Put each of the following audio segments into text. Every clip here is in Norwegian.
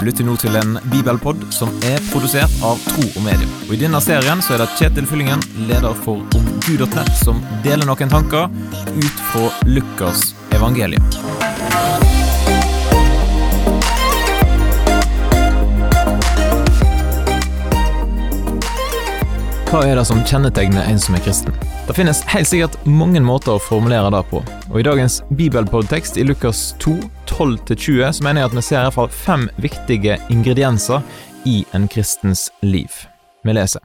Du lytter nå til en bibelpod som er produsert av Tro og Medier. Og I denne serien så er det Kjetil Fyllingen, leder for omgud.nett, som deler noen tanker ut fra Lukas evangelium. Hva er det som kjennetegner en som er kristen? Det finnes helt sikkert mange måter å formulere det på, og i dagens bibelpodtekst i Lukas 2, 12-20, så mener jeg at vi ser i hvert fall fem viktige ingredienser i en kristens liv. Vi leser.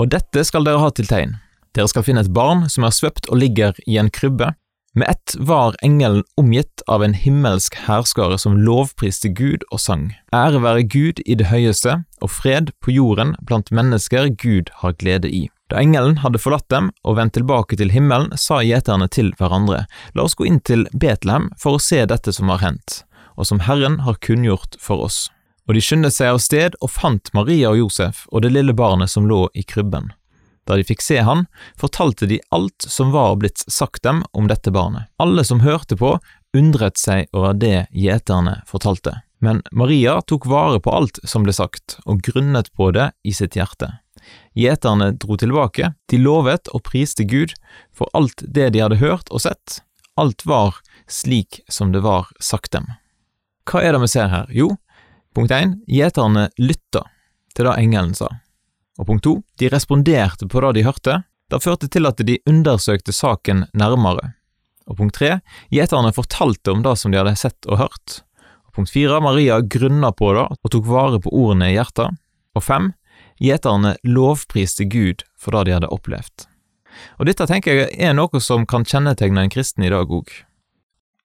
Og dette skal dere ha til tegn. Dere skal finne et barn som er svøpt og ligger i en krybbe. Med ett var engelen omgitt av en himmelsk hærskare som lovpriste Gud og sang. Ære være Gud i det høyeste, og fred på jorden blant mennesker Gud har glede i. Da engelen hadde forlatt dem og vendt tilbake til himmelen, sa gjeterne til hverandre, la oss gå inn til Betlehem for å se dette som har hendt, og som Herren har kunngjort for oss. Og de skyndte seg av sted og fant Maria og Josef og det lille barnet som lå i krybben. Da de fikk se han, fortalte de alt som var blitt sagt dem om dette barnet. Alle som hørte på, undret seg over det gjeterne fortalte. Men Maria tok vare på alt som ble sagt, og grunnet på det i sitt hjerte. Gjeterne dro tilbake, de lovet og priste Gud for alt det de hadde hørt og sett. Alt var slik som det var sagt dem. Hva er det vi ser her? Jo, punkt 1. Gjeterne lytta til det engelen sa. Og punkt to, de responderte på det de hørte. Det førte til at de undersøkte saken nærmere. Og punkt tre, gjeterne fortalte om det som de hadde sett og hørt. Og punkt fire, Maria grunna på det og tok vare på ordene i hjertet. Og fem, gjeterne lovpriste Gud for det de hadde opplevd. Og dette tenker jeg er noe som kan kjennetegne en kristen i dag òg.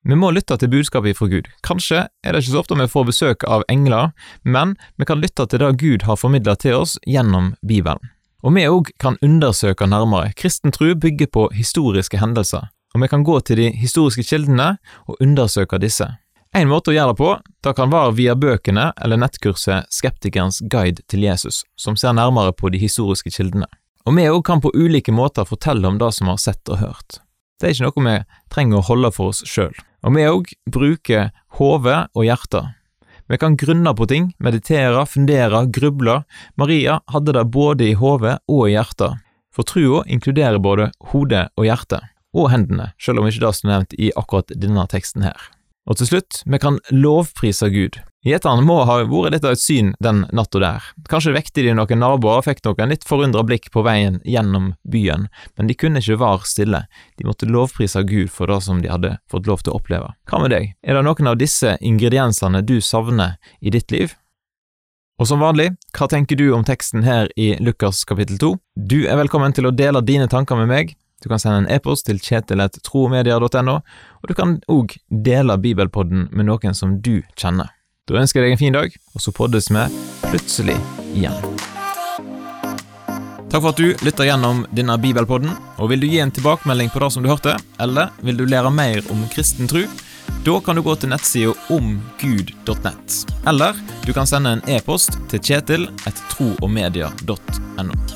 Vi må lytte til budskapet fra Gud. Kanskje er det ikke så ofte vi får besøk av engler, men vi kan lytte til det Gud har formidlet til oss gjennom Bibelen. Og vi òg kan undersøke nærmere. Kristen tro bygger på historiske hendelser, og vi kan gå til de historiske kildene og undersøke disse. En måte å gjøre det på, det kan være via bøkene eller nettkurset Skeptikerens guide til Jesus, som ser nærmere på de historiske kildene. Og vi òg kan på ulike måter fortelle om det som har sett og hørt. Det er ikke noe vi trenger å holde for oss sjøl. Og vi òg bruker hodet og hjertet. Vi kan grunne på ting, meditere, fundere, gruble. Maria hadde det både i hodet og i hjertet, for trua inkluderer både hodet og hjertet, og hendene, selv om ikke det står nevnt i akkurat denne teksten her. Og til slutt, vi kan lovprise Gud. Gjeterne må ha vært litt av et syn den natta der. Kanskje vekte de noen naboer og fikk noen litt forundra blikk på veien gjennom byen, men de kunne ikke være stille, de måtte lovprise Gud for det som de hadde fått lov til å oppleve. Hva med deg, er det noen av disse ingrediensene du savner i ditt liv? Og som vanlig, hva tenker du om teksten her i Lukas kapittel 2? Du er velkommen til å dele dine tanker med meg. Du kan sende en e-post til kjetil.tromedia.no, og du kan òg dele bibelpodden med noen som du kjenner. Da ønsker jeg deg en fin dag, og så poddes vi plutselig igjen. Takk for at du lytter gjennom denne bibelpodden, og vil du gi en tilbakemelding på det som du hørte, eller vil du lære mer om kristen tro, da kan du gå til nettsida omgud.nett, eller du kan sende en e-post til kjetil.troogmedia.no.